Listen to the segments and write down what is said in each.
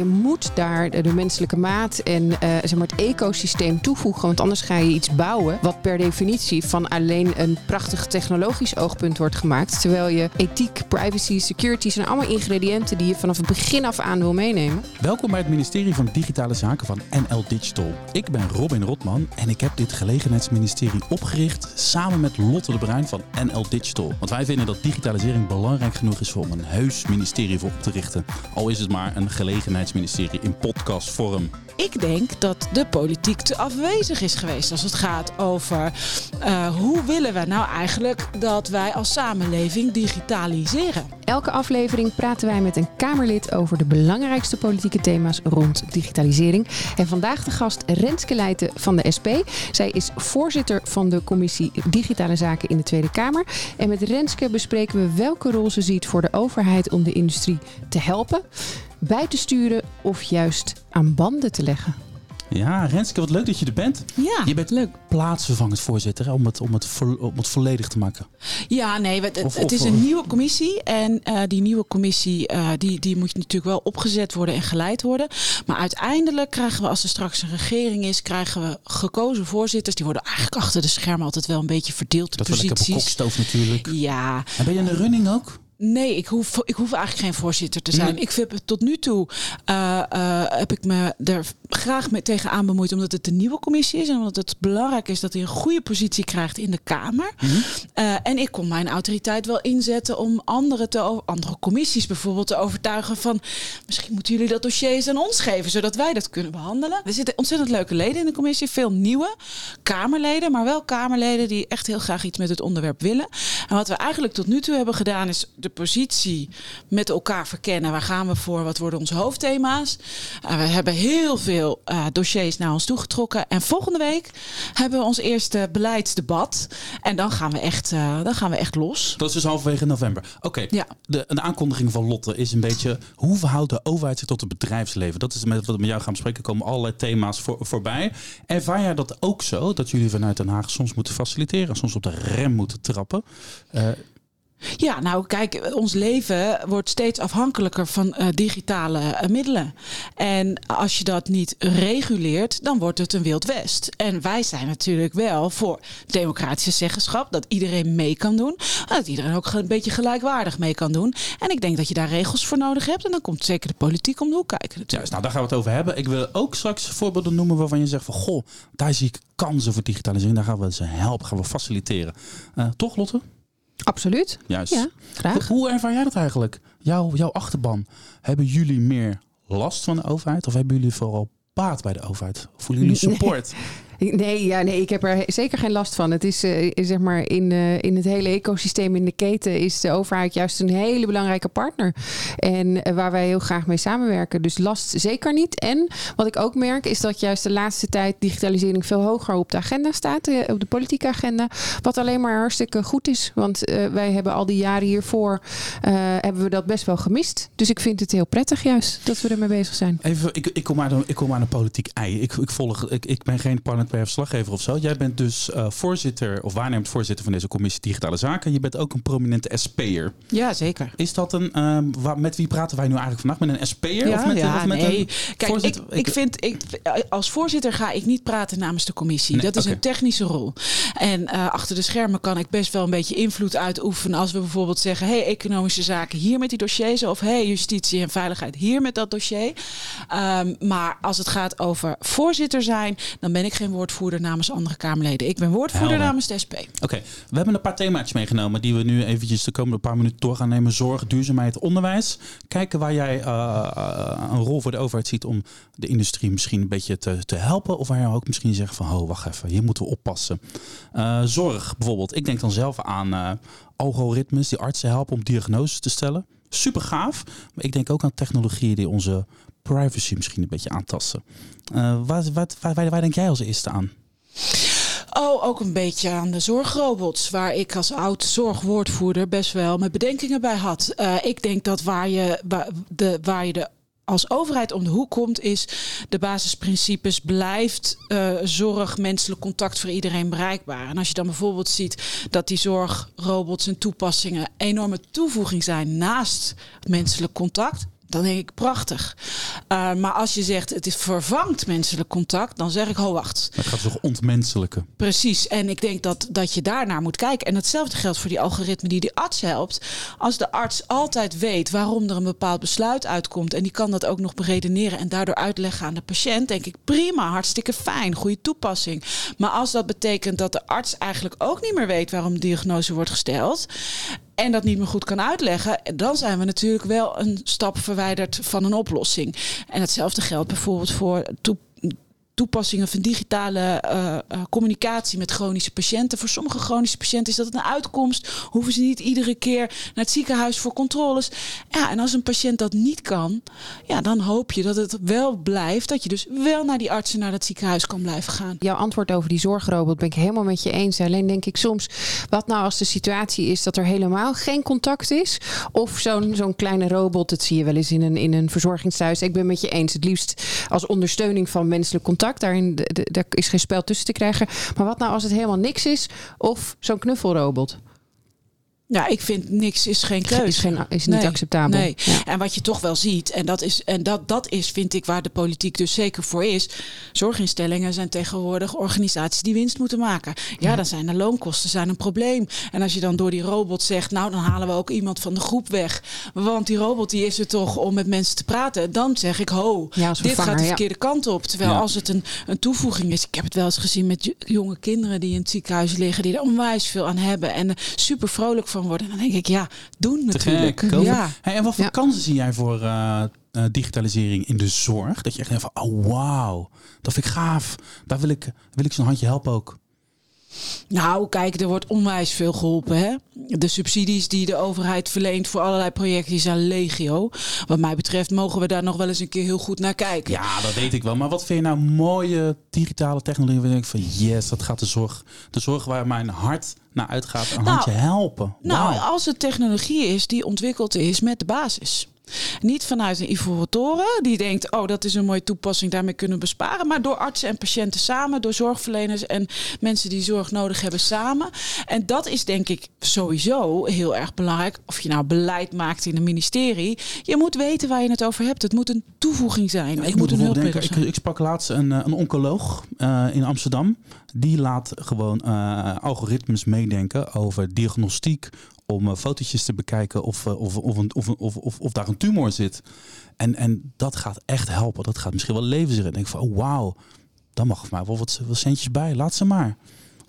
Je moet daar de menselijke maat en uh, zeg maar het ecosysteem toevoegen. Want anders ga je iets bouwen wat per definitie van alleen een prachtig technologisch oogpunt wordt gemaakt. Terwijl je ethiek, privacy, security zijn allemaal ingrediënten die je vanaf het begin af aan wil meenemen. Welkom bij het ministerie van Digitale Zaken van NL Digital. Ik ben Robin Rotman en ik heb dit gelegenheidsministerie opgericht samen met Lotte de Bruin van NL Digital. Want wij vinden dat digitalisering belangrijk genoeg is om een heus ministerie voor op te richten. Al is het maar een gelegenheid ministerie in podcastvorm. Ik denk dat de politiek te afwezig is geweest als het gaat over uh, hoe willen we nou eigenlijk dat wij als samenleving digitaliseren. Elke aflevering praten wij met een Kamerlid over de belangrijkste politieke thema's rond digitalisering. En vandaag de gast Renske Leijten van de SP. Zij is voorzitter van de commissie Digitale Zaken in de Tweede Kamer. En met Renske bespreken we welke rol ze ziet voor de overheid om de industrie te helpen bij te sturen of juist aan banden te leggen. Ja, Renske, wat leuk dat je er bent. Ja, je bent leuk. plaatsvervangend voorzitter om het, om, het om het volledig te maken. Ja, nee, het, het is een nieuwe commissie. En uh, die nieuwe commissie uh, die, die moet natuurlijk wel opgezet worden en geleid worden. Maar uiteindelijk krijgen we, als er straks een regering is, krijgen we gekozen voorzitters. Die worden eigenlijk achter de schermen altijd wel een beetje verdeeld. Dat posities. Dat kokstoof natuurlijk. Ja. En ben je in de running ook? Nee, ik hoef, ik hoef eigenlijk geen voorzitter te zijn. Ik vind tot nu toe uh, uh, heb ik me er graag mee tegenaan bemoeid, omdat het een nieuwe commissie is en omdat het belangrijk is dat hij een goede positie krijgt in de Kamer. Mm -hmm. uh, en ik kon mijn autoriteit wel inzetten om andere, te, andere commissies bijvoorbeeld te overtuigen van misschien moeten jullie dat dossier eens aan ons geven, zodat wij dat kunnen behandelen. Er zitten ontzettend leuke leden in de commissie, veel nieuwe Kamerleden, maar wel Kamerleden die echt heel graag iets met het onderwerp willen. En wat we eigenlijk tot nu toe hebben gedaan is de positie met elkaar verkennen. Waar gaan we voor? Wat worden onze hoofdthema's? Uh, we hebben heel veel uh, dossiers naar ons toegetrokken. En volgende week hebben we ons eerste beleidsdebat. En dan gaan we echt, uh, dan gaan we echt los. Dat is dus halverwege november. Oké, okay. ja. de, de aankondiging van Lotte is een beetje... hoe verhoudt de overheid zich tot het bedrijfsleven? Dat is met wat we met jou gaan bespreken. komen allerlei thema's voor, voorbij. Ervaar jij dat ook zo? Dat jullie vanuit Den Haag soms moeten faciliteren... soms op de rem moeten trappen? Ja, nou kijk, ons leven wordt steeds afhankelijker van uh, digitale uh, middelen. En als je dat niet reguleert, dan wordt het een wild west. En wij zijn natuurlijk wel voor democratische zeggenschap, dat iedereen mee kan doen. Dat iedereen ook een beetje gelijkwaardig mee kan doen. En ik denk dat je daar regels voor nodig hebt. En dan komt zeker de politiek om de hoek kijken. Juist, nou daar gaan we het over hebben. Ik wil ook straks voorbeelden noemen waarvan je zegt van goh, daar zie ik kansen voor digitalisering. Daar gaan we ze helpen, gaan we faciliteren. Uh, toch Lotte? Absoluut. Juist. Ja, graag. Hoe, hoe ervaar jij dat eigenlijk? Jouw, jouw achterban. Hebben jullie meer last van de overheid of hebben jullie vooral baat bij de overheid? Voelen jullie support? Nee, ja, nee, ik heb er zeker geen last van. Het is uh, zeg maar in, uh, in het hele ecosysteem, in de keten, is de overheid juist een hele belangrijke partner. En uh, waar wij heel graag mee samenwerken. Dus last zeker niet. En wat ik ook merk, is dat juist de laatste tijd digitalisering veel hoger op de agenda staat, op de politieke agenda. Wat alleen maar hartstikke goed is. Want wij hebben al die jaren hiervoor hebben we dat best wel gemist. Dus ik vind het heel prettig juist dat we ermee bezig zijn. Even, ik, ik, kom, aan de, ik kom aan een politiek ei. Ik, ik volg, ik, ik ben geen parlement per verslaggever of zo. Jij bent dus uh, voorzitter of waarnemend voorzitter van deze commissie Digitale Zaken. Je bent ook een prominente SP'er. Ja, zeker. Is dat een, waar, met wie praten wij nu eigenlijk vandaag? Met een SP'er? Ja, of met, ja, of met nee. een Kijk, ik, ik vind, ik, als voorzitter ga ik niet praten namens de commissie. Nee, dat is een technische rol. En uh, achter de schermen kan ik best wel een beetje invloed uitoefenen. Als we bijvoorbeeld zeggen, hey, economische zaken hier met die dossiers. Of hey, justitie en veiligheid hier met dat dossier. Um, maar als het gaat over voorzitter zijn, dan ben ik geen woordvoerder namens andere Kamerleden. Ik ben woordvoerder Helder. namens de SP. Oké, we hebben een paar themaatjes meegenomen die we nu eventjes de komende paar minuten door gaan nemen. Zorg, duurzaamheid, onderwijs. Kijken waar jij uh, een rol voor de overheid ziet om de industrie misschien een beetje te, te helpen. Of waar je ook misschien zegt van, oh wacht even, hier moeten we oppassen. Uh, zorg bijvoorbeeld. Ik denk dan zelf aan uh, algoritmes die artsen helpen om diagnoses te stellen. Super gaaf. Maar ik denk ook aan technologieën die onze privacy misschien een beetje aantasten. Uh, wat, waar, waar, denk jij als eerste aan? Oh, ook een beetje aan de zorgrobots, waar ik als oud zorgwoordvoerder best wel mijn bedenkingen bij had. Uh, ik denk dat waar je, de, waar je de als overheid om de hoek komt, is de basisprincipes blijft uh, zorg, menselijk contact voor iedereen bereikbaar. En als je dan bijvoorbeeld ziet dat die zorgrobots en toepassingen enorme toevoeging zijn naast menselijk contact. Dan denk ik prachtig. Uh, maar als je zegt het is vervangt menselijk contact, dan zeg ik, ho wacht. Het gaat toch ontmenselijke. Precies. En ik denk dat, dat je daarnaar moet kijken. En hetzelfde geldt voor die algoritme die de arts helpt. Als de arts altijd weet waarom er een bepaald besluit uitkomt en die kan dat ook nog beredeneren en daardoor uitleggen aan de patiënt, denk ik prima, hartstikke fijn, goede toepassing. Maar als dat betekent dat de arts eigenlijk ook niet meer weet waarom de diagnose wordt gesteld en dat niet meer goed kan uitleggen, dan zijn we natuurlijk wel een stap verwijderd van een oplossing. En hetzelfde geldt bijvoorbeeld voor toe toepassingen van digitale uh, uh, communicatie met chronische patiënten. Voor sommige chronische patiënten is dat een uitkomst. Hoeven ze niet iedere keer naar het ziekenhuis voor controles. Ja, en als een patiënt dat niet kan, ja, dan hoop je dat het wel blijft. Dat je dus wel naar die artsen, naar dat ziekenhuis kan blijven gaan. Jouw antwoord over die zorgrobot ben ik helemaal met je eens. Alleen denk ik soms, wat nou als de situatie is dat er helemaal geen contact is? Of zo'n zo'n kleine robot, dat zie je wel eens in een, in een verzorgingsthuis. Ik ben met je eens, het liefst als ondersteuning van menselijk contact. Daarin daar is geen spel tussen te krijgen. Maar wat nou als het helemaal niks is? Of zo'n knuffelrobot? Ja, ik vind niks is geen keuze. Is, geen, is niet acceptabel. Nee. En wat je toch wel ziet, en dat is, en dat, dat is, vind ik, waar de politiek dus zeker voor is. Zorginstellingen zijn tegenwoordig organisaties die winst moeten maken. Ja, dan zijn de loonkosten zijn een probleem. En als je dan door die robot zegt, nou dan halen we ook iemand van de groep weg. Want die robot die is er toch om met mensen te praten. Dan zeg ik, ho, dit gaat de verkeerde kant op. Terwijl als het een, een toevoeging is. Ik heb het wel eens gezien met jonge kinderen die in het ziekenhuis liggen. Die er onwijs veel aan hebben. En super vrolijk van worden. Dan denk ik, ja, doen natuurlijk. ja. Hey, en wat voor kansen zie jij voor uh, digitalisering in de zorg? Dat je echt denkt van, oh wauw, dat vind ik gaaf. Daar wil ik, wil ik zo'n handje helpen ook. Nou, kijk, er wordt onwijs veel geholpen. Hè? De subsidies die de overheid verleent voor allerlei projecten zijn legio. Wat mij betreft mogen we daar nog wel eens een keer heel goed naar kijken. Ja, dat weet ik wel. Maar wat vind je nou mooie digitale technologie? Waar ik van yes, dat gaat de zorg, de zorg waar mijn hart naar uitgaat, een nou, handje helpen. Nou, als het technologie is die ontwikkeld is met de basis. Niet vanuit een ivoren die denkt, oh dat is een mooie toepassing, daarmee kunnen we besparen. Maar door artsen en patiënten samen, door zorgverleners en mensen die zorg nodig hebben samen. En dat is denk ik sowieso heel erg belangrijk. Of je nou beleid maakt in een ministerie. Je moet weten waar je het over hebt. Het moet een toevoeging zijn. Ja, het moet een hulpmiddel zijn. Ik, ik, sprak laatst een, eh, een oncoloog uh, in Amsterdam. Die laat gewoon uh, algoritmes meedenken over diagnostiek, om uh, fotootjes te bekijken of, uh, of, of, of, of, daar een tumor zit. En, en dat gaat echt helpen. Dat gaat misschien wel levens. Ik denk van, oh, wauw, dan mag maar wel wat, wat centjes bij. Laat ze maar.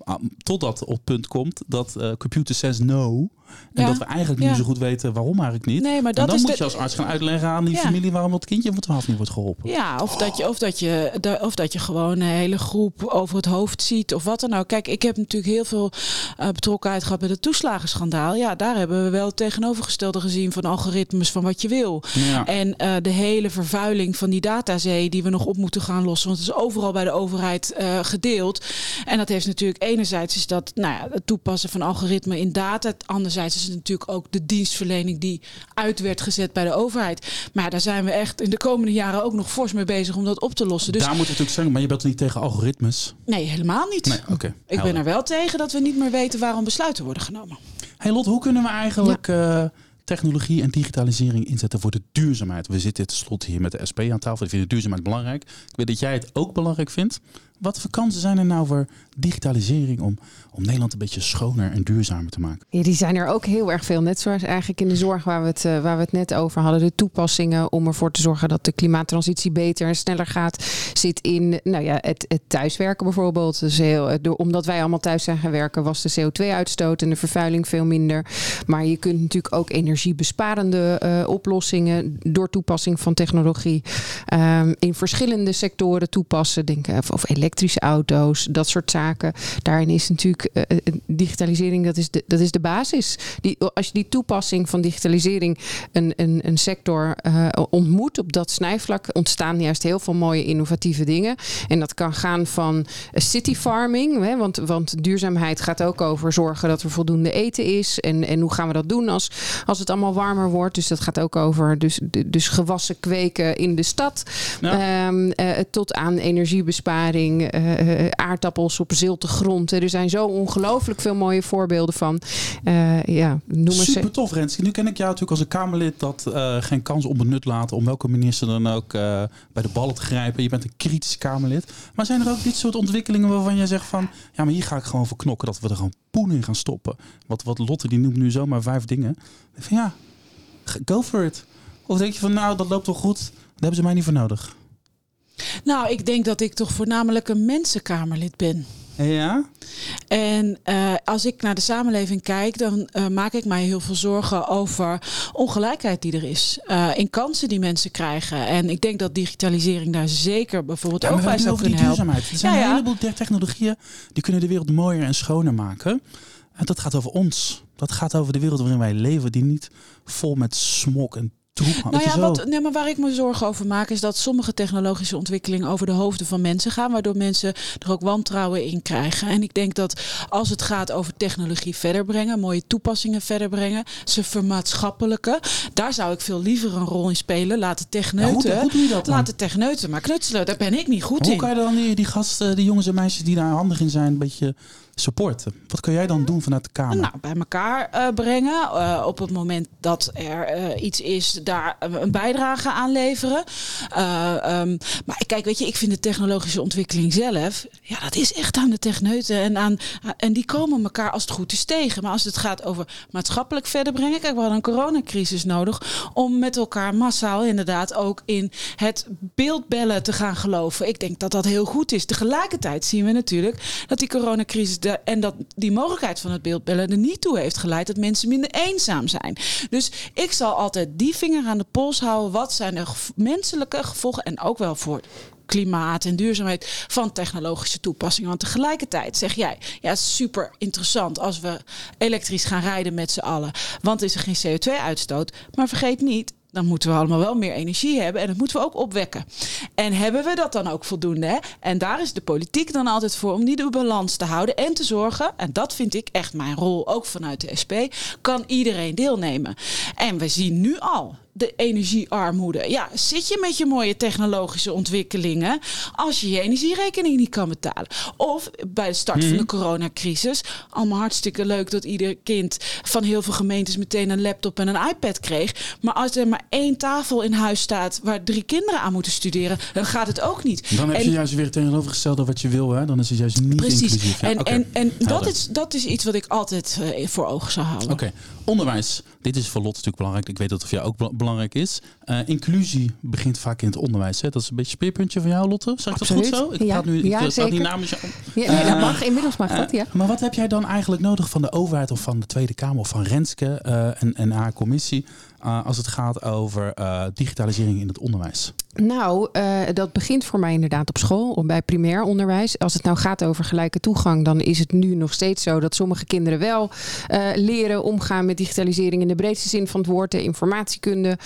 Ah, totdat op het punt komt dat uh, computer says no. En dat we eigenlijk niet zo goed weten waarom eigenlijk niet. Nee, maar dat en dan moet je als arts gaan uitleggen aan die familie waarom dat kindje van 12 niet wordt geholpen. Ja, of, dat je, of, dat je, of dat je gewoon een hele groep over het hoofd ziet of wat dan ook. Kijk, ik heb natuurlijk heel veel uh, betrokkenheid gehad bij het toeslagenschandaal. Ja, daar hebben we wel het tegenovergestelde gezien van algoritmes van wat je wil. En uh, de hele vervuiling van die datazee die we nog op moeten gaan lossen. Want het is overal bij de overheid uh, gedeeld. En dat heeft natuurlijk enerzijds is dat nou ja, het toepassen van algoritmen in data. Anderzijds is het natuurlijk ook de dienstverlening die uit werd gezet bij de overheid. Maar daar zijn we echt in de komende jaren ook nog fors mee bezig om dat op te lossen. Dus daar moet het natuurlijk zeggen, maar je bent niet tegen algoritmes? Nee, helemaal niet. Nee, okay, Ik ben er wel tegen dat we niet meer weten waarom besluiten worden genomen. Hey Lot, hoe kunnen we eigenlijk uh, technologie en digitalisering inzetten voor de duurzaamheid? We zitten tenslotte hier met de SP aan tafel. Ik vind de duurzaamheid belangrijk. Ik weet dat jij het ook belangrijk vindt. Wat voor kansen zijn er nou voor digitalisering om, om Nederland een beetje schoner en duurzamer te maken? Die zijn er ook heel erg veel. Net zoals eigenlijk in de zorg waar we het, uh, waar we het net over hadden. De toepassingen om ervoor te zorgen dat de klimaattransitie beter en sneller gaat. Zit in nou ja, het, het thuiswerken bijvoorbeeld. Dus heel, eh, door, omdat wij allemaal thuis zijn gaan werken was de CO2-uitstoot en de vervuiling veel minder. Maar je kunt natuurlijk ook energiebesparende uh, oplossingen door toepassing van technologie um, in verschillende sectoren toepassen. Denk of, of elektrische auto's, dat soort zaken. Daarin is natuurlijk uh, digitalisering, dat is de, dat is de basis. Die, als je die toepassing van digitalisering een, een, een sector uh, ontmoet op dat snijvlak, ontstaan juist heel veel mooie innovatieve dingen. En dat kan gaan van city farming, hè, want, want duurzaamheid gaat ook over zorgen dat er voldoende eten is. En, en hoe gaan we dat doen als, als het allemaal warmer wordt? Dus dat gaat ook over dus, dus gewassen kweken in de stad. Ja. Um, uh, tot aan energiebesparing ontwikkeling. Uh, aardappels op zilte grond. Er zijn zo ongelooflijk veel mooie voorbeelden van. Uh, ja, noem Super tof, Renske. Nu ken ik jou natuurlijk als een Kamerlid dat geen kans onbenut laten om welke minister dan ook bij de ballen te grijpen. Je bent een kritisch Kamerlid. Maar zijn er ook dit soort ontwikkelingen waarvan jij zegt van ja, maar hier ga ik gewoon voor knokken dat we er gewoon poen in gaan stoppen. Wat, wat Lotte die noemt nu zomaar vijf dingen. Van ja, go for it. Of denk je van nou, dat loopt wel goed. Daar hebben ze mij niet voor nodig. Nou, ik denk dat ik toch voornamelijk een mensenkamerlid ben. Ja. En uh, als ik naar de samenleving kijk, dan uh, maak ik mij heel veel zorgen over ongelijkheid die er is. Uh, in kansen die mensen krijgen. En ik denk dat digitalisering daar zeker bijvoorbeeld ook bij zou kunnen helpen. Er zijn een heleboel technologieën die kunnen de wereld mooier en schoner maken. En dat gaat over ons. Dat gaat over de wereld waarin wij leven, die niet vol met smok en nou ja, wat, nee, maar waar ik me zorgen over maak is dat sommige technologische ontwikkelingen over de hoofden van mensen gaan, waardoor mensen er ook wantrouwen in krijgen. En ik denk dat als het gaat over technologie verder brengen, mooie toepassingen verder brengen, ze vermaatschappelijke, daar zou ik veel liever een rol in spelen. Laten techneuten, hoe, hoe dat laten techneuten maar knutselen. Daar ben ik niet goed in. Hoe kan je dan die, die gasten, die jongens en meisjes die daar handig in zijn, een beetje supporten? Wat kun jij dan doen vanuit de Kamer? Nou, bij elkaar uh, brengen. Uh, op het moment dat er uh, iets is, daar een bijdrage aan leveren. Um, maar kijk, weet je, ik vind de technologische ontwikkeling zelf, ja, dat is echt aan de techneuten. En, aan, en die komen elkaar als het goed is tegen. Maar als het gaat over maatschappelijk verder brengen. Kijk, we hadden een coronacrisis nodig om met elkaar massaal inderdaad ook in het beeldbellen te gaan geloven. Ik denk dat dat heel goed is. Tegelijkertijd zien we natuurlijk dat die coronacrisis en dat die mogelijkheid van het beeldbellen er niet toe heeft geleid dat mensen minder eenzaam zijn. Dus ik zal altijd die vinger aan de pols houden. Wat zijn de menselijke gevolgen en ook wel voor klimaat en duurzaamheid van technologische toepassingen. Want tegelijkertijd zeg jij, ja, super interessant als we elektrisch gaan rijden met z'n allen. Want is er geen CO2-uitstoot. Maar vergeet niet, dan moeten we allemaal wel meer energie hebben. En dat moeten we ook opwekken. En hebben we dat dan ook voldoende? Hè? En daar is de politiek dan altijd voor om die de balans te houden en te zorgen. En dat vind ik echt mijn rol, ook vanuit de SP. Kan iedereen deelnemen? En we zien nu al de energiearmoede. Ja, zit je met je mooie technologische ontwikkelingen als je je energierekening niet kan betalen? Of bij de start van de mhm. coronacrisis, allemaal hartstikke leuk dat ieder kind van heel veel gemeentes meteen een laptop en een iPad kreeg. Maar als er maar één tafel in huis staat waar drie kinderen aan moeten studeren, dan gaat het ook niet. Dan heb je juist weer tegenovergesteld wat je wil, hè? Dan is het juist niet Precies. inclusief. Ja, en, en, en dat, is, dat is iets wat ik altijd uh, voor ogen zou houden. Oké, onderwijs. Dit is voor Lot natuurlijk belangrijk. Ik weet dat het voor jou ook belangrijk is. Uh, inclusie begint vaak in het onderwijs. Hè? Dat is een beetje een speerpuntje van jou, Lotte. Zeg ik dat goed zo? Ik ja, nu ja, ik zeker. niet namens jou. Ja, nee, dat eh, mag. Inmiddels mag dat, ja. Maar wat heb jij dan eigenlijk nodig van de overheid of van de Tweede Kamer of van Renske en, en haar commissie als het gaat over digitalisering in het onderwijs? Nou, uh, dat begint voor mij inderdaad op school, bij primair onderwijs. Als het nou gaat over gelijke toegang, dan is het nu nog steeds zo dat sommige kinderen wel leren omgaan met digitalisering in de breedste zin van het woord, de informatiekunde,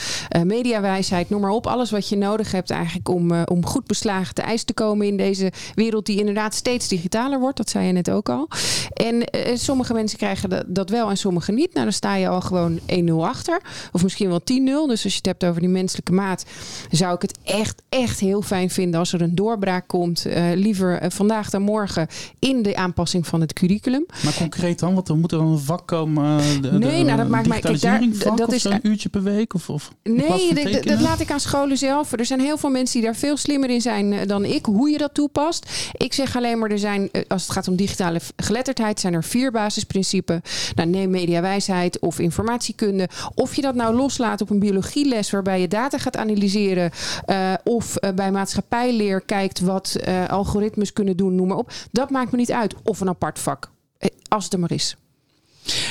mediawijsheid, noem maar op. Alles wat je nodig hebt eigenlijk om, om goed beslagen te ijs te komen in deze wereld die inderdaad steeds digitaler wordt. Dat zei je net ook al. En sommige mensen krijgen dat, dat wel en sommige niet. Nou, dan sta je al gewoon 1-0 achter. Of misschien wel 10-0. Dus als je het hebt over die menselijke maat, zou ik het echt, echt heel fijn vinden als er een doorbraak komt. Uh, liever uh, vandaag dan morgen in de aanpassing van het curriculum. Maar concreet dan, want er moet er een vak komen. De, nee, nou dat maakt mij. Kijk, daar, dat is een uurtje per week of. of nee, dat laat ik aan scholen zelf. Er zijn heel veel mensen die daar veel slimmer in zijn dan ik. Hoe je dat toepast. Ik zeg alleen maar, er zijn, als het gaat om digitale geletterdheid, zijn er vier basisprincipes. Nou, neem mediawijsheid of informatiekunde. Of je dat nou loslaat op een biologieles waarbij je data gaat analyseren. Uh, of uh, bij maatschappijleer kijkt wat uh, algoritmes kunnen doen, noem maar op. Dat maakt me niet uit. Of een apart vak. Als het er maar is.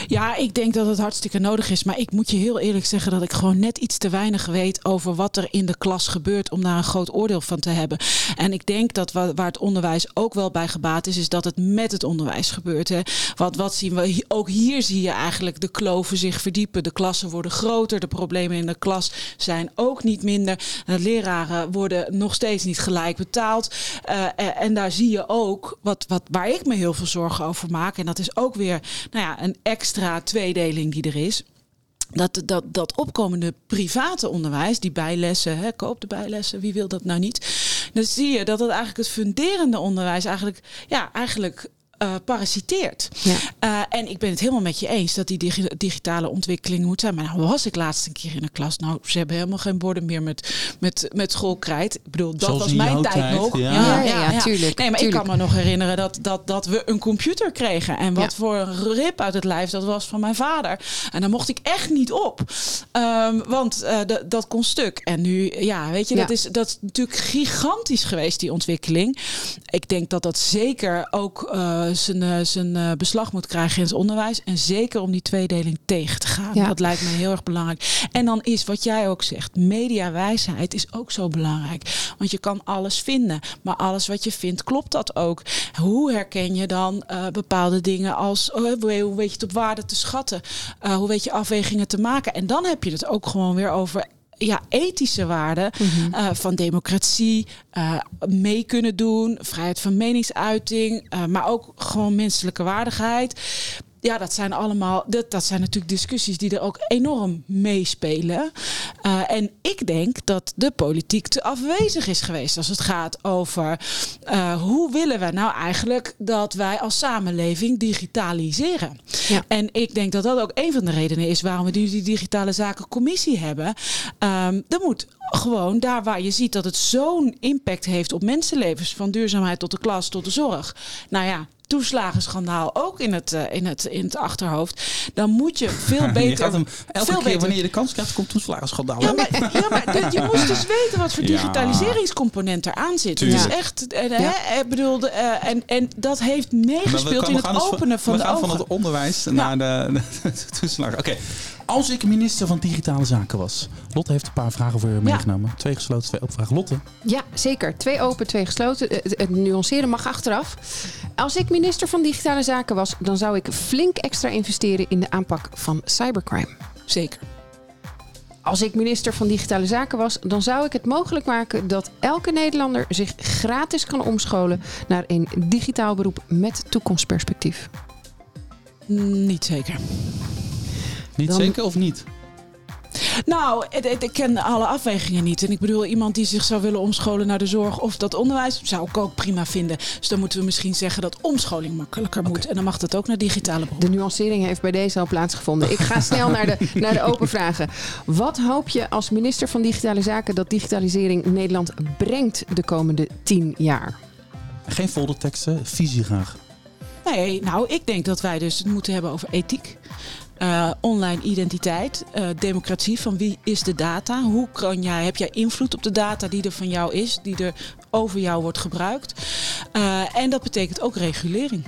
Ja, ik denk dat het hartstikke nodig is. Maar ik moet je heel eerlijk zeggen dat ik gewoon net iets te weinig weet over wat er in de klas gebeurt om daar een groot oordeel van te hebben. En ik denk dat waar het onderwijs ook wel bij gebaat is, is dat het met het onderwijs gebeurt. Hè. Wat, wat zien we? Ook hier zie je eigenlijk de kloven zich verdiepen. De klassen worden groter. De problemen in de klas zijn ook niet minder. De leraren worden nog steeds niet gelijk betaald. Uh, en daar zie je ook wat, wat, waar ik me heel veel zorgen over maak. En dat is ook weer nou ja, een extra tweedeling die er is dat, dat, dat opkomende private onderwijs, die bijlessen, hè, koop de bijlessen, wie wil dat nou niet? Dan zie je dat het eigenlijk het funderende onderwijs eigenlijk, ja, eigenlijk uh, parasiteert. Ja. Uh, en ik ben het helemaal met je eens dat die dig digitale ontwikkeling moet zijn. Maar nou was ik laatst een keer in een klas. Nou, ze hebben helemaal geen borden meer met, met, met schoolkrijt. Ik bedoel, dat Zoals was mijn tijd, tijd nog. Ja, ja, ja, ja tuurlijk. Nee, maar tuurlijk. ik kan me nog herinneren dat, dat, dat we een computer kregen. En wat voor een rip uit het lijf dat was van mijn vader. En daar mocht ik echt niet op. Um, want uh, dat kon stuk. En nu, ja, weet je, dat, is, dat is natuurlijk gigantisch geweest, die ontwikkeling. Ik denk dat dat zeker ook zijn, uh, zijn uh, beslag moet krijgen in het onderwijs. En zeker om die tweedeling tegen te gaan. Ja. Dat lijkt me heel erg belangrijk. En dan is wat jij ook zegt, mediawijsheid is ook zo belangrijk. Want je kan alles vinden. Maar alles wat je vindt, klopt dat ook? Hoe herken je dan uh, bepaalde dingen als, oh, hoe weet je het op waarde te schatten? hoe weet je afwegingen te maken? En dan heb je het ook gewoon weer over ja, ethische waarden mm -hmm. uh, van democratie, uh, mee kunnen doen, vrijheid van meningsuiting, uh, maar ook gewoon menselijke waardigheid. Ja, dat zijn allemaal, dat, dat zijn natuurlijk discussies die er ook enorm meespelen. Uh, en ik denk dat de politiek te afwezig is geweest als het gaat over uh, hoe willen we nou eigenlijk dat wij als samenleving digitaliseren. Ja. En ik denk dat dat ook een van de redenen is waarom we die, die digitale zakencommissie hebben. Um, er moet gewoon daar waar je ziet dat het zo'n impact heeft op mensenlevens, van duurzaamheid tot de klas tot de zorg. Nou ja, toeslagenschandaal ook in het, uh, in, het, in het achterhoofd. Dan moet je veel beter. Je gaat hem elke veel keer beter. wanneer je de kans krijgt, komt toeslagenschandaal. Ja, maar, ja, je moest dus weten wat voor Ja. digitaliseringscomponent eraan zit. Het is echt, eh, hè, bedoel, de, eh, en, en dat heeft meegespeeld in het dus openen van de gaan van het onderwijs naar de, de, toeslagen. Oké, als ik minister van Digitale Zaken was. Lotte heeft een paar vragen voor je meegenomen. Twee gesloten, twee open vragen. Lotte, Ja, zeker. Twee open, twee gesloten. Eh, Het, het nuanceren mag achteraf. Als ik minister van Digitale Zaken was, dan zou ik flink extra investeren in de aanpak van cybercrime. Zeker. Als ik minister van Digitale Zaken was, dan zou ik het mogelijk maken dat elke Nederlander zich gratis kan omscholen naar een digitaal beroep met toekomstperspectief. Niet zeker. Niet Dan- zeker of niet? Nou, ik ken alle afwegingen niet. En ik bedoel, iemand die zich zou willen omscholen naar de zorg of dat onderwijs, zou ik ook prima vinden. Dus dan moeten we misschien zeggen dat omscholing makkelijker moet. En dan mag dat ook naar digitale beroepen. De nuancering heeft bij deze al plaatsgevonden. Ik ga snel naar de, naar de open vragen. Wat hoop je als minister van Digitale Zaken dat digitalisering Nederland brengt de komende tien jaar? Geen folderteksten, visie graag. Nee, nou, ik denk dat wij dus het moeten hebben over ethiek. Eh, online identiteit, eh, democratie, van wie is de data? Hoe kan jij, heb jij invloed op de data die er van jou is, die er over jou wordt gebruikt? Eh, en dat betekent ook regulering.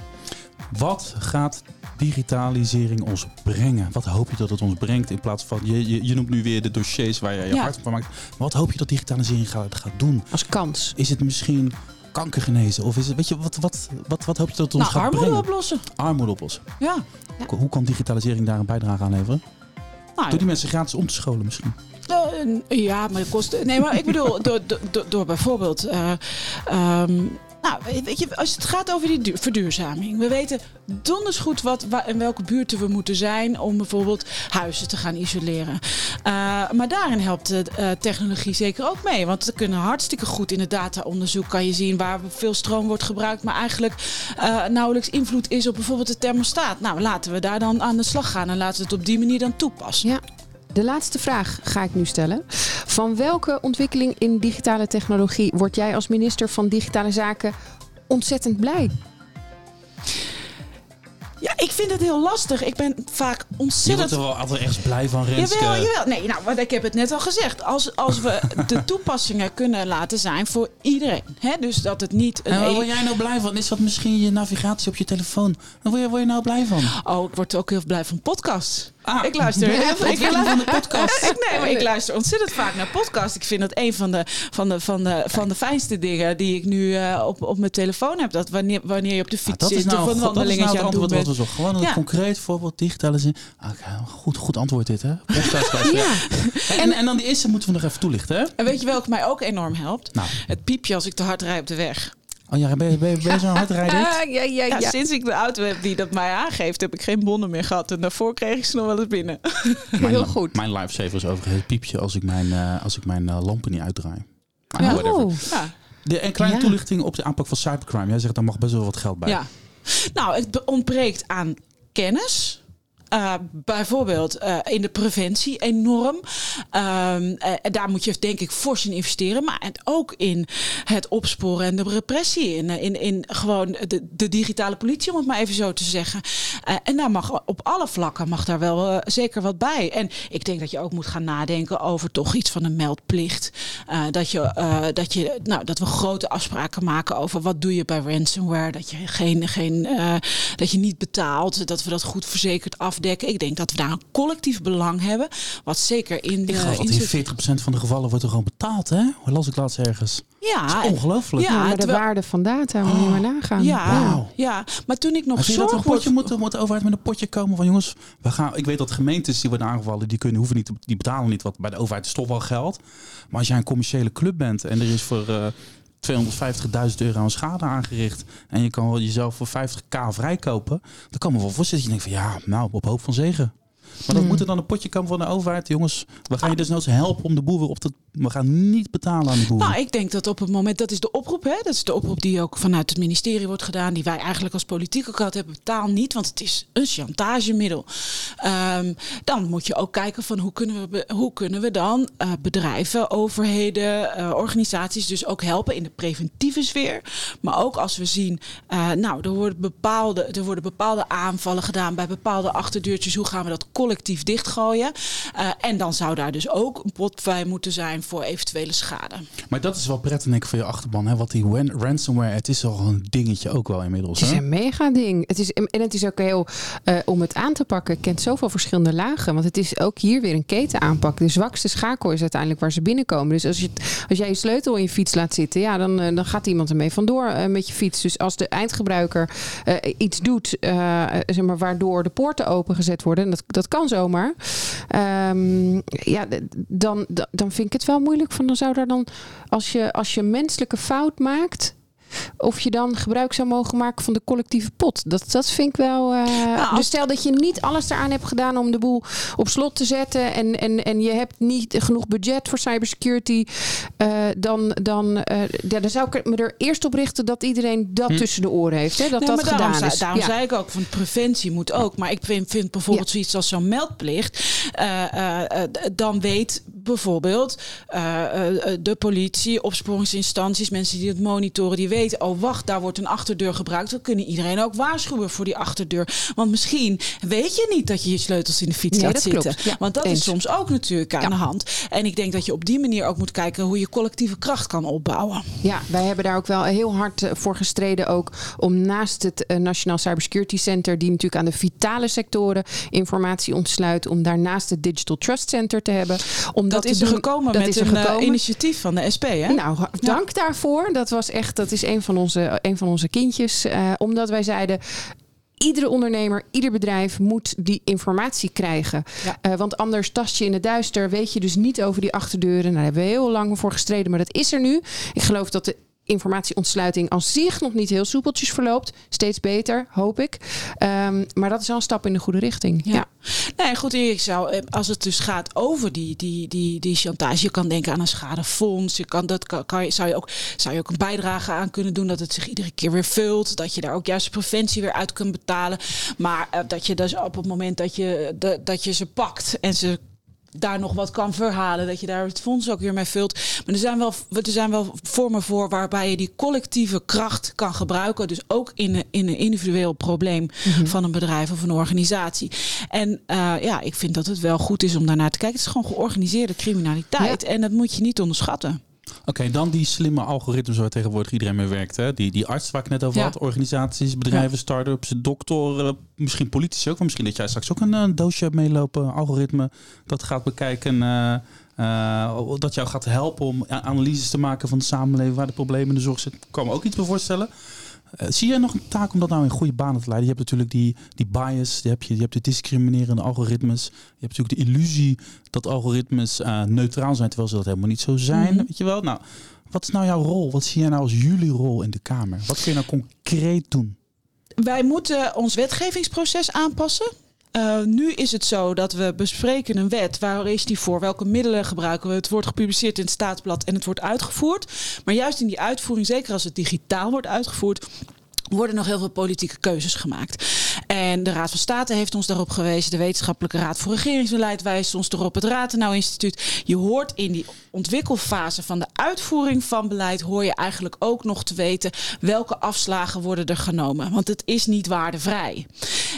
Wat gaat digitalisering ons brengen? Wat hoop je dat het ons brengt in plaats van... Je, je, je noemt nu weer de dossiers waar je je Ja. hart van maakt. Maar wat hoop je dat digitalisering gaat, gaat doen? Als kans. Is het misschien kanker genezen? Of is het, weet je, wat, wat, wat, wat hoop je dat het ons Nou, gaat armoede brengen? oplossen. Armoede oplossen. Ja. Hoe- Hoe kan digitalisering daar een bijdrage aan leveren? Nou, Door die mensen gratis om te scholen misschien. Eh, ja, maar dat kost. Nee, maar ik bedoel, door, door, door, door bijvoorbeeld. eh, ehm, nou, weet je, als het gaat over die duur- verduurzaming. We weten donders goed wat, waar, in welke buurten we moeten zijn om bijvoorbeeld huizen te gaan isoleren. Eh, maar daarin helpt de eh, technologie zeker ook mee. Want we kunnen hartstikke goed in het dataonderzoek kan je zien waar veel stroom wordt gebruikt, maar eigenlijk eh, nauwelijks invloed is op bijvoorbeeld de thermostaat. Nou, laten we daar dan aan de slag gaan en laten we het op die manier dan toepassen. Ja. De laatste vraag ga ik nu stellen. Van welke ontwikkeling in digitale technologie word jij als minister van Digitale Zaken ontzettend blij? Ja, ik vind het heel lastig. Ik ben vaak Je wordt ontzettend er wel altijd ergens blij van, Renske. Jawel, jawel. Nee, nou, want ik heb het net al gezegd. Als, als we de toepassingen kunnen laten zijn voor iedereen. Hè? Dus dat het niet een... En waar e- word jij nou blij van? Is dat misschien je navigatie op je telefoon? Waar word je, word je nou blij van? Oh, ik word ook heel blij van podcasts. Ah. ik luister heel veel. Ik, Ontwikkeling van de podcast. ik, nee, maar ik luister ontzettend vaak naar podcasts. Ik vind dat een van de, van de, van de, van de fijnste dingen die ik nu eh, op, op mijn telefoon heb. Dat wanneer, wanneer je op de Ah, fiets zit nou, of een dat is wandelingetje nou het aan het doen wat we. Gewoon een Ja. concreet voorbeeld, digitalisering. Ah, oké, goed, goed antwoord dit, hè? Podcast luisteren. Ja. en, en dan die eerste moeten we nog even toelichten, hè? En weet je welke mij ook enorm helpt? Nou, Het piepje als ik te hard rijd op de weg. Oh ja, ben je, ben je, ben je zo'n hardrijder? ja, ja, ja, Ja, ja. sinds ik de auto heb die dat mij aangeeft, heb ik geen bonnen meer gehad. En daarvoor kreeg ik ze nog wel eens binnen. Mijn, Heel goed. Mijn lifesaver is overigens het piepje als ik mijn, eh, als ik mijn eh, lampen niet uitdraai. Oh. Ja. De, een kleine Ja. toelichting op de aanpak van cybercrime. Jij zegt daar mag best wel wat geld bij. Ja. Nou, het ontbreekt aan kennis. Eh, bijvoorbeeld eh, in de preventie enorm. En daar moet je denk ik fors in investeren. Maar ook in het opsporen en de repressie. In, in, in gewoon de, de digitale politie, om het maar even zo te zeggen. En daar mag op alle vlakken mag daar wel zeker wat bij. En ik denk dat je ook moet gaan nadenken over toch iets van een meldplicht. Dat, je, dat, je, nou, dat we grote afspraken maken over wat doe je bij ransomware. Dat je, geen, geen, dat je niet betaalt. Dat we dat goed verzekerd afdekken. Ik denk dat we daar een collectief belang hebben. Wat zeker in de. Ik geloof dat in in zit- 40% van de gevallen wordt er gewoon betaald, hè? Hoe las ik laatst ergens? ja, Dat is ongelooflijk. Ja, Ja, maar de terwijl- waarde van data moet je maar nagaan. ja, ja, maar toen ik nog je dat zorg een potje moet, moet de overheid met een potje komen van jongens, we gaan. Ik weet dat gemeentes die worden aangevallen, die kunnen hoeven niet, te- die betalen niet wat bij de overheid is toch wel geld. Maar als jij een commerciële club bent en er is voor eh 250.000 euro aan schade aangericht en je kan wel jezelf voor 50k vrijkopen, dan kan me wel voorstellen dat je denkt van ja, nou op hoop van zegen. Maar dan Hmm. moet er dan een potje komen van de overheid. Jongens, we gaan je dus noods helpen om de boel weer op te... We gaan niet betalen aan de boel. Nou, ik denk dat op het moment, dat is de oproep, hè? dat is de oproep die ook vanuit het ministerie wordt gedaan, die wij eigenlijk als politiek ook hebben, betaal niet, want het is een chantagemiddel. Ehm, dan moet je ook kijken van hoe kunnen we, hoe kunnen we dan eh, bedrijven, overheden, eh, organisaties dus ook helpen in de preventieve sfeer. Maar ook als we zien, eh, nou, er worden, bepaalde, er worden bepaalde aanvallen gedaan bij bepaalde achterdeurtjes, hoe gaan we dat collectief dichtgooien? En dan zou daar dus ook een pot bij moeten zijn voor eventuele schade. Maar dat is wel prettig denk ik voor je achterban. Hè? Wat die ransomware, het is al een dingetje ook wel inmiddels. Het is Hè? een mega ding. Het is, en het is ook heel, eh, om het aan te pakken, kent zoveel verschillende lagen. Want het is ook hier weer een ketenaanpak. De zwakste schakel is uiteindelijk waar ze binnenkomen. Dus als, je, als jij je sleutel in je fiets laat zitten, ja, dan, eh, dan gaat iemand ermee vandoor eh, met je fiets. Dus als de eindgebruiker eh, iets doet, eh, zeg maar, waardoor de poorten opengezet worden, en dat, dat kan zomaar. ehm, ja, dan- dan vind ik het wel moeilijk. Van, dan zou daar dan, als je, als je menselijke fout maakt, of je dan gebruik zou mogen maken van de collectieve pot. Dat, dat vind ik wel. eh, als- Dus stel dat je niet alles eraan hebt gedaan om de boel op slot te zetten. En, en, en je hebt niet genoeg budget voor cybersecurity. eh, dan, dan, eh, ja, dan zou ik me er eerst op richten dat iedereen dat Hm. tussen de oren heeft. Hè, dat Nee, dat maar daarom gedaan zei, is. Daarom Ja. zei ik ook van preventie moet ook. Maar ik vind, vind bijvoorbeeld zoiets als zo'n meldplicht. eh, eh, eh, dan weet bijvoorbeeld eh, eh, de politie, opsporingsinstanties, mensen die het monitoren, die weten, oh wacht, daar wordt een achterdeur gebruikt. Dan kunnen iedereen ook waarschuwen voor die achterdeur. Want misschien weet je niet dat je je sleutels in de fiets Nee, laat dat zitten. klopt. Ja, Want dat eens. is soms ook natuurlijk aan Ja. de hand. En ik denk dat je op die manier ook moet kijken hoe je collectieve kracht kan opbouwen. Ja, wij hebben daar ook wel heel hard eh, voor gestreden. Ook om naast het eh, Nationaal Cybersecurity Center, die natuurlijk aan de vitale sectoren informatie ontsluit, om daarnaast het Digital Trust Center te hebben. Om dat, is er gekomen Dat met is er een eh, gekomen. initiatief van de SP, hè? Nou, dank daarvoor. Dat was echt, dat is een van onze, een van onze kindjes. Eh, omdat wij zeiden. Iedere ondernemer, ieder bedrijf moet die informatie krijgen. Ja. Eh, want anders tast je in het duister, weet je dus niet over die achterdeuren. Nou, daar hebben we heel lang voor gestreden, maar dat is er nu. Ik geloof dat de informatieontsluiting als zich nog niet heel soepeltjes verloopt. Steeds beter, hoop ik. Ehm, maar dat is wel een stap in de goede richting. Ja. Ja. Nee, goed, ik zou, eh, als het dus gaat over die, die, die, die chantage, je kan denken aan een schadefonds. Je kan, dat kan, kan je, zou, je ook, zou je ook een bijdrage aan kunnen doen dat het zich iedere keer weer vult. Dat je daar ook juist preventie weer uit kunt betalen. Maar eh, dat je dus op het moment dat je, de, dat je ze pakt en ze daar nog wat kan verhalen. Dat je daar het fonds ook weer mee vult. Maar er zijn wel, er zijn wel vormen voor waarbij je die collectieve kracht kan gebruiken. Dus ook in een, in een individueel probleem van een bedrijf of een organisatie. En eh, ja, ik vind dat het wel goed is om daarnaar te kijken. Het is gewoon georganiseerde criminaliteit. En dat moet je niet onderschatten. Oké, dan die slimme algoritmes waar tegenwoordig iedereen mee werkt. Hè? Die, die arts waar ik net over Ja. had. Organisaties, bedrijven, start-ups, doktoren. Misschien politici ook. Misschien dat jij straks ook een, eh, doosje hebt meelopen. Algoritme dat gaat bekijken. eh, eh, dat jou gaat helpen om analyses te maken van de samenleving. Waar de problemen in de zorg zitten. Ik kan me ook iets bij voorstellen. Eh, zie jij nog een taak om dat nou in goede banen te leiden? Je hebt natuurlijk die, die bias, die heb je, je hebt de discriminerende algoritmes. Je hebt natuurlijk de illusie dat algoritmes eh, neutraal zijn, terwijl ze dat helemaal niet zo zijn. Mhm. Weet je wel? Nou, Wat is nou jouw rol? Wat zie jij nou als jullie rol in de Kamer? Wat kun je nou concreet doen? Wij moeten ons wetgevingsproces aanpassen. Uh, nu is het zo dat we bespreken een wet. Waar is die voor? Welke middelen gebruiken we? Het wordt gepubliceerd in het staatsblad en het wordt uitgevoerd. Maar juist in die uitvoering, zeker als het digitaal wordt uitgevoerd, worden nog heel veel politieke keuzes gemaakt. En de Raad van State heeft ons daarop gewezen. De Wetenschappelijke Raad voor Regeringsbeleid wijst ons erop. Het Ratenau Instituut. Je hoort in die ontwikkelfase van de uitvoering van beleid... hoor je eigenlijk ook nog te weten welke afslagen worden er genomen. Want het is niet waardevrij.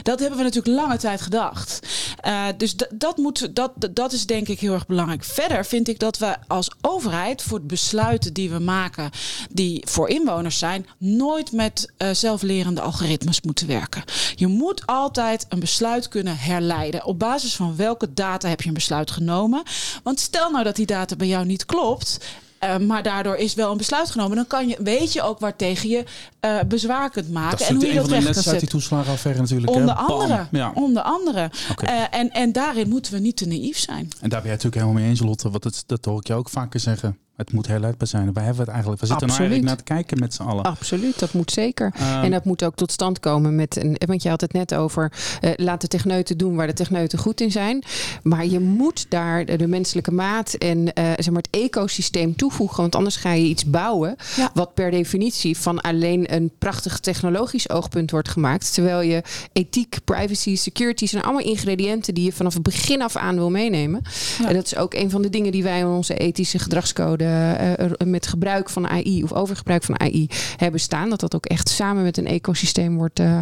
Dat hebben we natuurlijk lange tijd gedacht. Uh, dus dat, moet, dat, dat is denk ik heel erg belangrijk. Verder vind ik dat we als overheid voor de besluiten die we maken... die voor inwoners zijn, nooit met uh, zelflerende algoritmes moeten werken. Je moet altijd een besluit kunnen herleiden. Op basis van welke data heb je een besluit genomen? Want stel nou dat die data bij jou niet klopt. Uh, maar daardoor is wel een besluit genomen. Dan kan je, weet je ook waar tegen je uh, bezwaar kunt maken. Dat en hoe je dat recht uit die toeslagenaffaire natuurlijk. Onder andere. Ja. Onder andere. Okay. Uh, en, en daarin moeten we niet te naïef zijn. En daar ben je natuurlijk helemaal mee eens, Lotte. Want het, dat hoor ik je ook vaker zeggen. Het moet herleidbaar zijn. Wij hebben het eigenlijk. We zitten Absoluut. nou eigenlijk naar te kijken met z'n allen. Absoluut, dat moet zeker. Um, en dat moet ook tot stand komen met een. Want je had het net over. Uh, laat de techneuten doen waar de techneuten goed in zijn. Maar je moet daar de, de menselijke maat en uh, zeg maar het ecosysteem toevoegen. Want anders ga je iets bouwen. Ja. Wat per definitie van alleen een prachtig technologisch oogpunt wordt gemaakt. Terwijl je ethiek, privacy, security zijn allemaal ingrediënten die je vanaf het begin af aan wil meenemen. Ja. En dat is ook een van de dingen die wij in onze ethische gedragscode met gebruik van AI of overgebruik van AI hebben staan. Dat dat ook echt samen met een ecosysteem wordt, uh,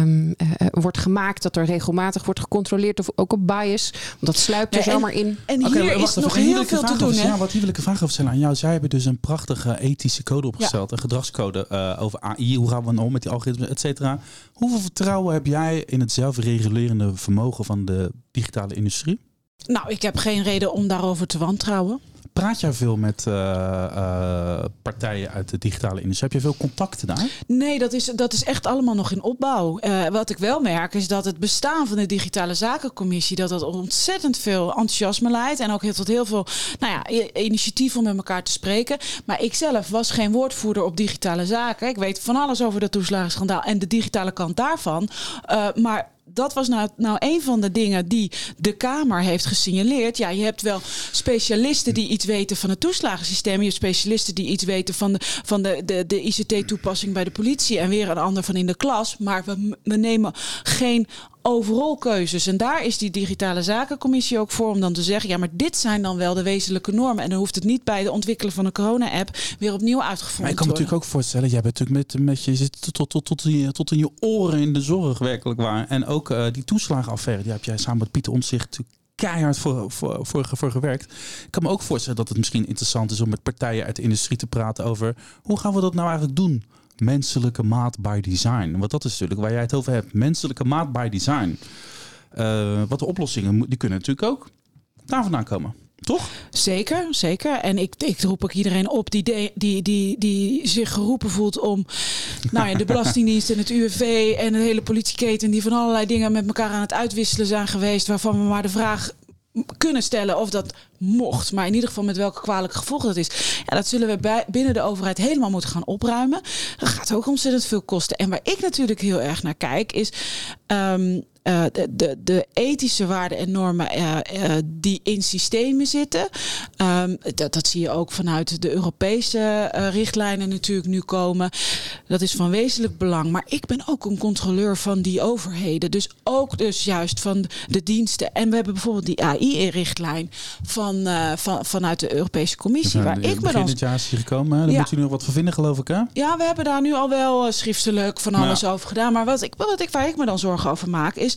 um, wordt gemaakt. Dat er regelmatig wordt gecontroleerd of ook op bias. Want dat sluipt er ja, zomaar in. En hier is nog heel veel te doen. Ja, wat hier wil ik een vraag over stellen aan jou. Zij hebben dus een prachtige ethische code opgesteld. Ja. Een gedragscode over AI. Hoe gaan we nou om met die algoritmes, et cetera. Hoeveel vertrouwen heb jij in het zelfregulerende vermogen van de digitale industrie? Nou, ik heb geen reden om daarover te wantrouwen. Praat jij veel met uh, uh, partijen uit de digitale industrie? Heb je veel contacten daar? Nee, dat is, dat is echt allemaal nog in opbouw. Uh, wat ik wel merk is dat het bestaan van de digitale zakencommissie... dat dat ontzettend veel enthousiasme leidt. En ook heel, tot heel veel nou ja, initiatief om met elkaar te spreken. Maar ik zelf was geen woordvoerder op digitale zaken. Ik weet van alles over dat toeslagenschandaal en de digitale kant daarvan. maar dat was nou, nou een van de dingen die de Kamer heeft gesignaleerd. Ja, je hebt wel specialisten die iets weten van het toeslagensysteem. Je hebt specialisten die iets weten van de, van de, de, de ICT-toepassing bij de politie. En weer een ander van in de klas. Maar we, we nemen geen overal keuzes. En daar is die digitale zakencommissie ook voor om dan te zeggen: ja, maar dit zijn dan wel de wezenlijke normen. En dan hoeft het niet bij de ontwikkelen van een corona-app weer opnieuw uitgevoerd maar ik kan me natuurlijk ook voorstellen: jij bent natuurlijk met, met je zit tot, tot, tot, tot, in, tot in je oren in de zorg werkelijk waar. En ook uh, die toeslagenaffaire, die heb jij samen met Pieter Ontzicht keihard voor, voor, voor, voor, gewerkt. Ik kan me ook voorstellen dat het misschien interessant is om met partijen uit de industrie te praten over hoe gaan we dat nou eigenlijk doen? Menselijke maat by design. Want dat is natuurlijk waar jij het over hebt. Menselijke maat by design. Uh, wat de oplossingen, die kunnen natuurlijk ook daar vandaan komen. Toch? Zeker, zeker. En ik, ik roep ook iedereen op die, de, die, die, die zich geroepen voelt om nou ja, de Belastingdienst en het UWV en de hele politieketen die van allerlei dingen met elkaar aan het uitwisselen zijn geweest, waarvan we maar de vraag kunnen stellen of dat mocht. Maar in ieder geval met welke kwalijke gevolgen dat is. Ja, dat zullen we bij, binnen de overheid helemaal moeten gaan opruimen. Dat gaat ook ontzettend veel kosten. En waar ik natuurlijk heel erg naar kijk is... Um, uh, de, de, de, ethische waarden en normen uh, uh, die in systemen zitten. Um, dat, dat, zie je ook vanuit de Europese richtlijnen natuurlijk nu komen. Dat is van wezenlijk belang. Maar ik ben ook een controleur van die overheden. Dus ook dus juist van de diensten. En we hebben bijvoorbeeld die AI-richtlijn van, van, vanuit de Europese Commissie. waar ik dan... dit jaar is gekomen. Daar ja. moet u nog wat van vinden, geloof ik, hè? Ja, we hebben daar nu al wel schriftelijk van alles ja. over gedaan. Maar wat ik, wat ik, waar ik me dan zorgen over maak is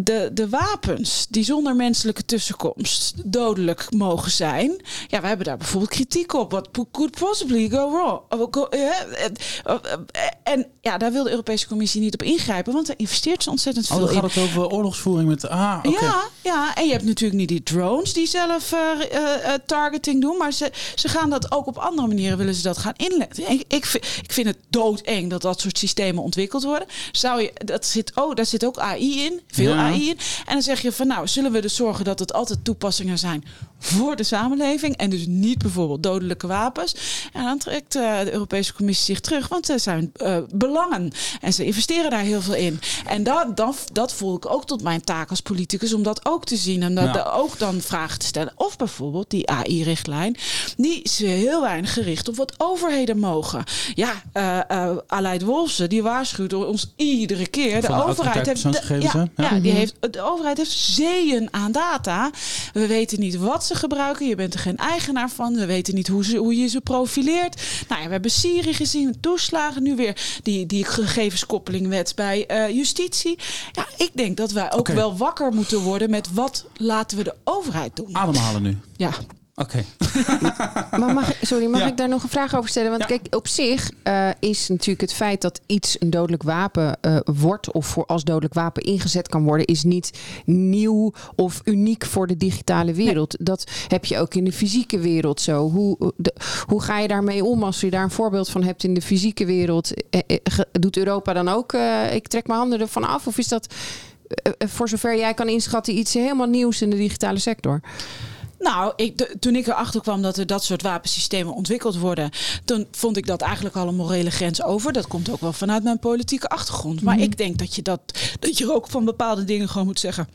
de, de wapens die zonder menselijke tussenkomst dodelijk mogen zijn. Ja, we hebben daar bijvoorbeeld kritiek op. What could possibly go wrong? En ja, daar wil de Europese Commissie niet op ingrijpen, want daar investeert ze ontzettend veel oh, dan in. gaat het over oorlogsvoering met. Ah, okay. Ja, ja, en je hebt natuurlijk niet die drones die zelf uh, uh, targeting doen, maar ze, ze gaan dat ook op andere manieren willen ze dat gaan inletten. Ik, ik, ik vind het doodeng dat dat soort systemen ontwikkeld worden. Zou je, dat zit, oh, daar zit ook AI in, veel En dan zeg je van nou, zullen we dus zorgen dat het altijd toepassingen zijn voor de samenleving. En dus niet bijvoorbeeld dodelijke wapens. En dan trekt uh, de Europese Commissie zich terug, want er zijn uh, belangen. En ze investeren daar heel veel in. En dat, dat, dat voel ik ook tot mijn taak als politicus om dat ook te zien. En dat, ja. ook dan vragen te stellen. Of bijvoorbeeld die AI-richtlijn. Die is heel weinig gericht op wat overheden mogen. Ja, uh, Aleid Wolfsen, die waarschuwt ons iedere keer. De, overheid heeft. De, ja, ja. ja, die heeft, de overheid heeft zeeën aan data. We weten niet wat ze gebruiken. Je bent er geen eigenaar van. We weten niet hoe, ze, hoe je ze profileert. Nou ja, we hebben Siri gezien, toeslagen. Nu weer die, die gegevenskoppeling bij uh, justitie. Ja, ik denk dat wij ook okay. wel wakker moeten worden met wat laten we de overheid doen. Ademhalen nu. Ja. Oké. Okay. maar mag, sorry, mag ja. ik daar nog een vraag over stellen? Want ja. kijk, op zich uh, is natuurlijk het feit dat iets een dodelijk wapen uh, wordt of voor als dodelijk wapen ingezet kan worden, is niet nieuw of uniek voor de digitale wereld. Nee. Dat heb je ook in de fysieke wereld zo. Hoe, de, hoe ga je daarmee om als je daar een voorbeeld van hebt in de fysieke wereld? Eh, doet Europa dan ook? ik trek mijn handen ervan af? Of is dat voor zover jij kan inschatten iets helemaal nieuws in de digitale sector? Nou, ik, de, toen ik erachter kwam dat er dat soort wapensystemen ontwikkeld worden, toen vond ik dat eigenlijk al een morele grens over. Dat komt ook wel vanuit mijn politieke achtergrond. Maar mm -hmm. ik denk dat je, dat, dat je ook van bepaalde dingen gewoon moet zeggen.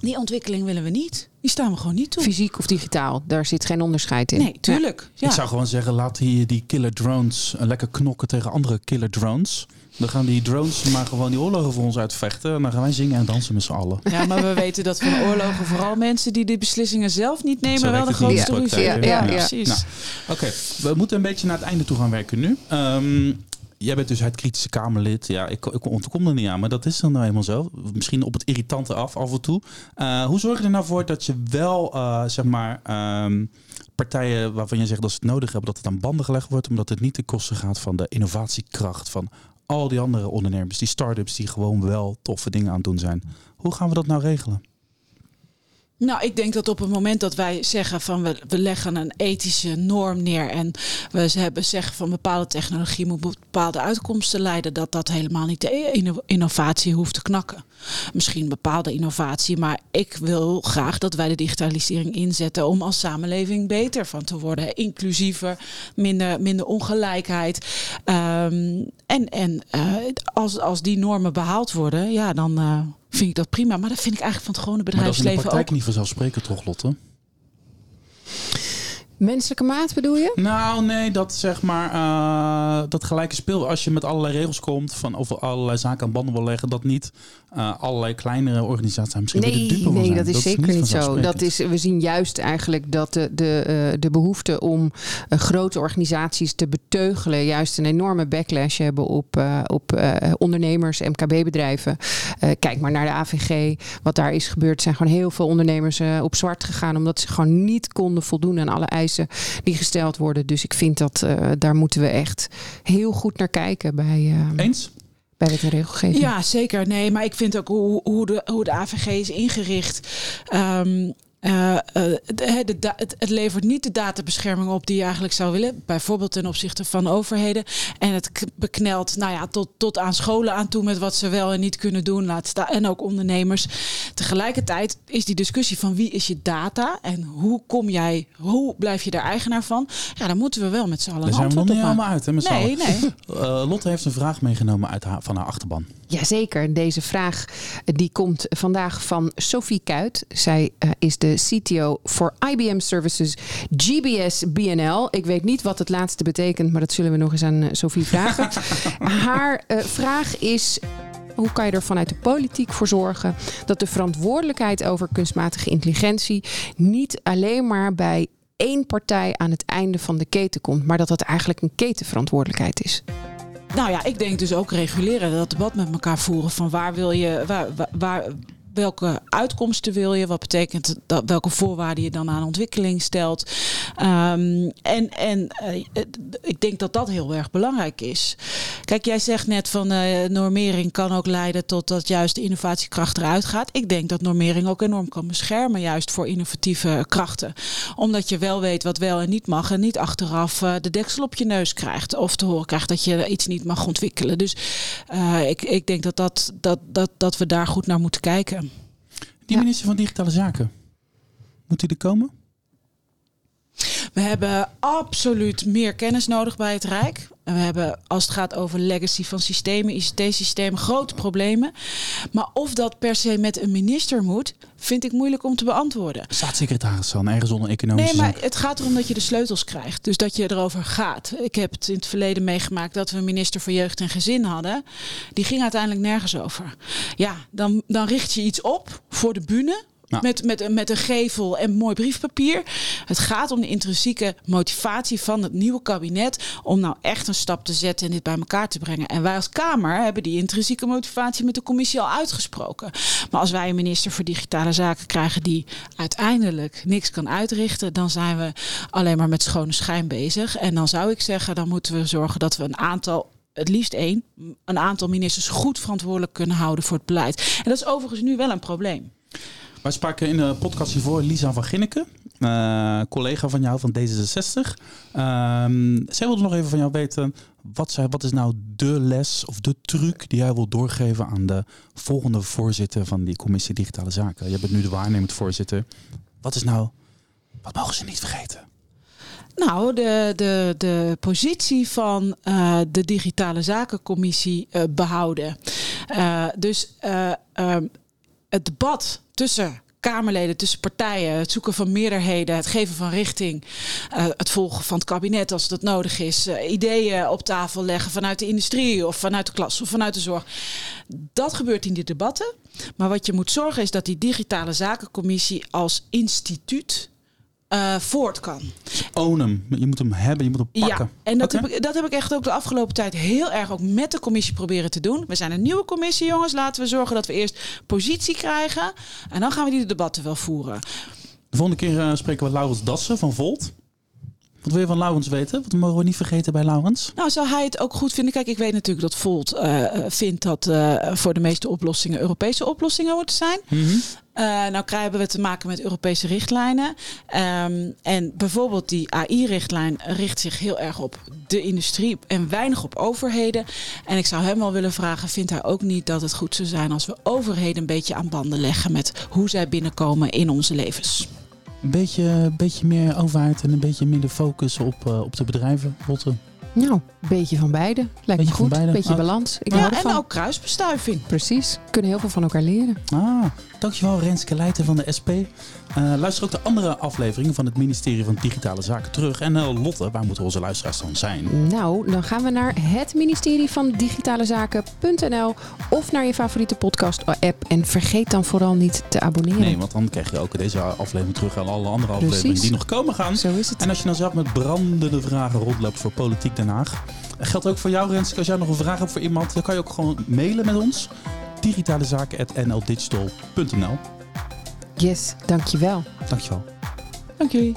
Die ontwikkeling willen we niet. Die staan we gewoon niet toe. Fysiek of digitaal, daar zit geen onderscheid in. Nee, tuurlijk. Ja. Ja. Ik zou gewoon zeggen, laat hier die killer drones lekker knokken tegen andere killer drones. Dan gaan die drones maar gewoon die oorlogen voor ons uitvechten. En dan gaan wij zingen en dansen met z'n allen. Ja, maar we weten dat van oorlogen vooral mensen die die beslissingen zelf niet nemen, wel de grootste ruzie. Ja, ja, ja, precies. Nou, Oké, okay. we moeten een beetje naar het einde toe gaan werken nu. Um, jij bent dus het kritische Kamerlid. Ja, ik, ik ontkom er niet aan, maar dat is dan nou eenmaal zo. Misschien op het irritante af af en toe. Uh, hoe zorg je er nou voor dat je wel, uh, zeg maar, um, partijen waarvan je zegt dat ze het nodig hebben, dat het aan banden gelegd wordt, omdat het niet ten koste gaat van de innovatiekracht van al die andere ondernemers, die start-ups die gewoon wel toffe dingen aan het doen zijn. Hoe gaan we dat nou regelen? Nou, ik denk dat op het moment dat wij zeggen van we, leggen een ethische norm neer en we hebben zeggen van bepaalde technologie moet bepaalde uitkomsten leiden, dat dat helemaal niet de innovatie hoeft te knakken. Misschien bepaalde innovatie, maar ik wil graag dat wij de digitalisering inzetten om als samenleving beter van te worden, inclusiever, minder, minder ongelijkheid. Um, en en uh, als, als die normen behaald worden, ja, dan. Uh, vind ik dat prima. Maar dat vind ik eigenlijk van het gewone bedrijfsleven ook. Maar dat is in de praktijk ook. niet vanzelfsprekend toch, Lotte? Menselijke maat bedoel je? Nou, nee, dat zeg maar uh, dat gelijke speel. Als je met allerlei regels komt van of allerlei zaken aan banden wil leggen, dat niet uh, allerlei kleinere organisaties misschien nee, de dupe Nee, zijn. dat is dat zeker is niet zo. Dat is, we zien juist eigenlijk dat de, de, uh, de behoefte om grote organisaties te beteugelen, juist een enorme backlash hebben op, op ondernemers, MKB-bedrijven. Kijk maar naar de AVG. Wat daar is gebeurd, zijn gewoon heel veel ondernemers op zwart gegaan, omdat ze gewoon niet konden voldoen aan alle eisen die gesteld worden. Dus ik vind dat uh, daar moeten we echt heel goed naar kijken bij. Uh, Eens? bij wet en regelgeving. Ja, zeker. Nee, maar ik vind ook hoe, hoe, de, hoe de AVG is ingericht. Um, Uh, uh, de, de, de, het, het, levert niet de databescherming op die je eigenlijk zou willen. Bijvoorbeeld ten opzichte van overheden. En het beknelt nou ja, tot, tot aan scholen aan toe met wat ze wel en niet kunnen doen. Laat staan, en ook ondernemers. Tegelijkertijd is die discussie van wie is je data en hoe kom jij, hoe blijf je daar eigenaar van? Ja, daar moeten we wel met z'n allen Daar zijn we nog niet helemaal uit. Hè, met nee, nee. Uh, Lotte heeft een vraag meegenomen uit haar, van haar achterban. Jazeker, deze vraag die komt vandaag van Sophie Kuit. Zij uh, is de CTO voor IBM Services GBS BNL. Ik weet niet wat het laatste betekent, maar dat zullen we nog eens aan uh, Sophie vragen. Haar uh, vraag is. Hoe kan je er vanuit de politiek voor zorgen dat de verantwoordelijkheid over kunstmatige intelligentie niet alleen maar bij één partij aan het einde van de keten komt, maar dat dat eigenlijk een ketenverantwoordelijkheid is? Nou ja, ik denk dus ook reguleren, dat debat met elkaar voeren van waar wil je, waar, waar, welke uitkomsten wil je? Wat betekent dat? Welke voorwaarden je dan aan ontwikkeling stelt? Um, en en uh, ik denk dat dat heel erg belangrijk is. Kijk, jij zegt net van uh, normering kan ook leiden tot dat juist de innovatiekracht eruit gaat. Ik denk dat normering ook enorm kan beschermen, juist voor innovatieve krachten. Omdat je wel weet wat wel en niet mag en niet achteraf uh, de deksel op je neus krijgt. Of te horen krijgt dat je iets niet mag ontwikkelen. Dus ik, ik denk dat, dat, dat, dat, dat we daar goed naar moeten kijken. Die minister van Digitale Zaken, moet hij er komen? We hebben absoluut meer kennis nodig bij het Rijk. We hebben, als het gaat over legacy van systemen, ICT-systemen, grote problemen. Maar of dat per se met een minister moet, vind ik moeilijk om te beantwoorden. Staatssecretaris dan, ergens onder economische Nee, maar het gaat erom dat je de sleutels krijgt. Dus dat je erover gaat. Ik heb het in het verleden meegemaakt dat we een minister voor Jeugd en Gezin hadden. Die ging uiteindelijk nergens over. Ja, dan, dan richt je iets op voor de bühne. Met, met, met een gevel en mooi briefpapier. Het gaat om de intrinsieke motivatie van het nieuwe kabinet. om nou echt een stap te zetten en dit bij elkaar te brengen. En wij als Kamer hebben die intrinsieke motivatie met de commissie al uitgesproken. Maar als wij een minister voor Digitale Zaken krijgen. die uiteindelijk niks kan uitrichten. dan zijn we alleen maar met schone schijn bezig. En dan zou ik zeggen, dan moeten we zorgen dat we een aantal het liefst één, een aantal ministers goed verantwoordelijk kunnen houden voor het beleid. En dat is overigens nu wel een probleem. Wij spraken in de podcast hiervoor Lisa van Ginneken, eh, collega van jou van D66. Ehm, zij wilde nog even van jou weten, wat, zij, wat is nou de les of de truc die jij wil doorgeven aan de volgende voorzitter van die commissie Digitale Zaken? Je bent nu de waarnemend voorzitter. Wat is nou, wat mogen ze niet vergeten? Nou, de, de, de positie van eh, de Digitale Zakencommissie eh, behouden. Eh, dus eh, ehm, het debat tussen Kamerleden, tussen partijen, het zoeken van meerderheden, het geven van richting, eh, het volgen van het kabinet als dat nodig is, eh, ideeën op tafel leggen vanuit de industrie of vanuit de klas of vanuit de zorg. Dat gebeurt in die debatten. Maar wat je moet zorgen is dat die Digitale Zakencommissie als instituut eh, voort kan. Own hem. Je moet hem hebben, je moet hem pakken. Ja, en dat, heb ik, dat heb ik echt ook de afgelopen tijd heel erg ook met de commissie proberen te doen. We zijn een nieuwe commissie, jongens. Laten we zorgen dat we eerst positie krijgen. En dan gaan we die debatten wel voeren. De volgende keer eh, spreken we Laurens Dassen van Volt. Wat wil je van Laurens weten? Wat mogen we niet vergeten bij Laurens? Nou, zou hij het ook goed vinden? Kijk, ik weet natuurlijk dat Volt eh, vindt dat voor de meeste oplossingen Europese oplossingen moeten zijn. Eh, nou krijgen we te maken met Europese richtlijnen. Ehm, en bijvoorbeeld die AI-richtlijn richt zich heel erg op de industrie en weinig op overheden. En ik zou hem wel willen vragen, vindt hij ook niet dat het goed zou zijn als we overheden een beetje aan banden leggen met hoe zij binnenkomen in onze levens? Een beetje, beetje meer overheid en een beetje minder focus op, eh, op de bedrijven. Lotte. Nou, een beetje van beide. Lijkt Beetje me goed. beide. Beetje Ah. balans. Ik Ja, en ook kruisbestuiving. Precies. Kunnen heel veel van elkaar leren. Ah, dankjewel Renske Leijten van de SP. Eh, luister ook de andere afleveringen van het ministerie van Digitale Zaken terug. En eh, Lotte, waar moeten onze luisteraars dan zijn? Nou, dan gaan we naar het ministerie van Digitale Zaken.nl of naar je favoriete podcast-app. En vergeet dan vooral niet te abonneren. Nee, want dan krijg je ook deze aflevering terug en alle andere afleveringen die nog komen gaan. Zo is het. En als je nou zelf met brandende vragen rondloopt voor Politiek Den Haag. eh, Geldt ook voor jou Renske. Als jij nog een vraag hebt voor iemand, dan kan je ook gewoon mailen met ons. digitalezaken.nldigital.nl Yes, dankjewel. Dankjewel. Dank jullie.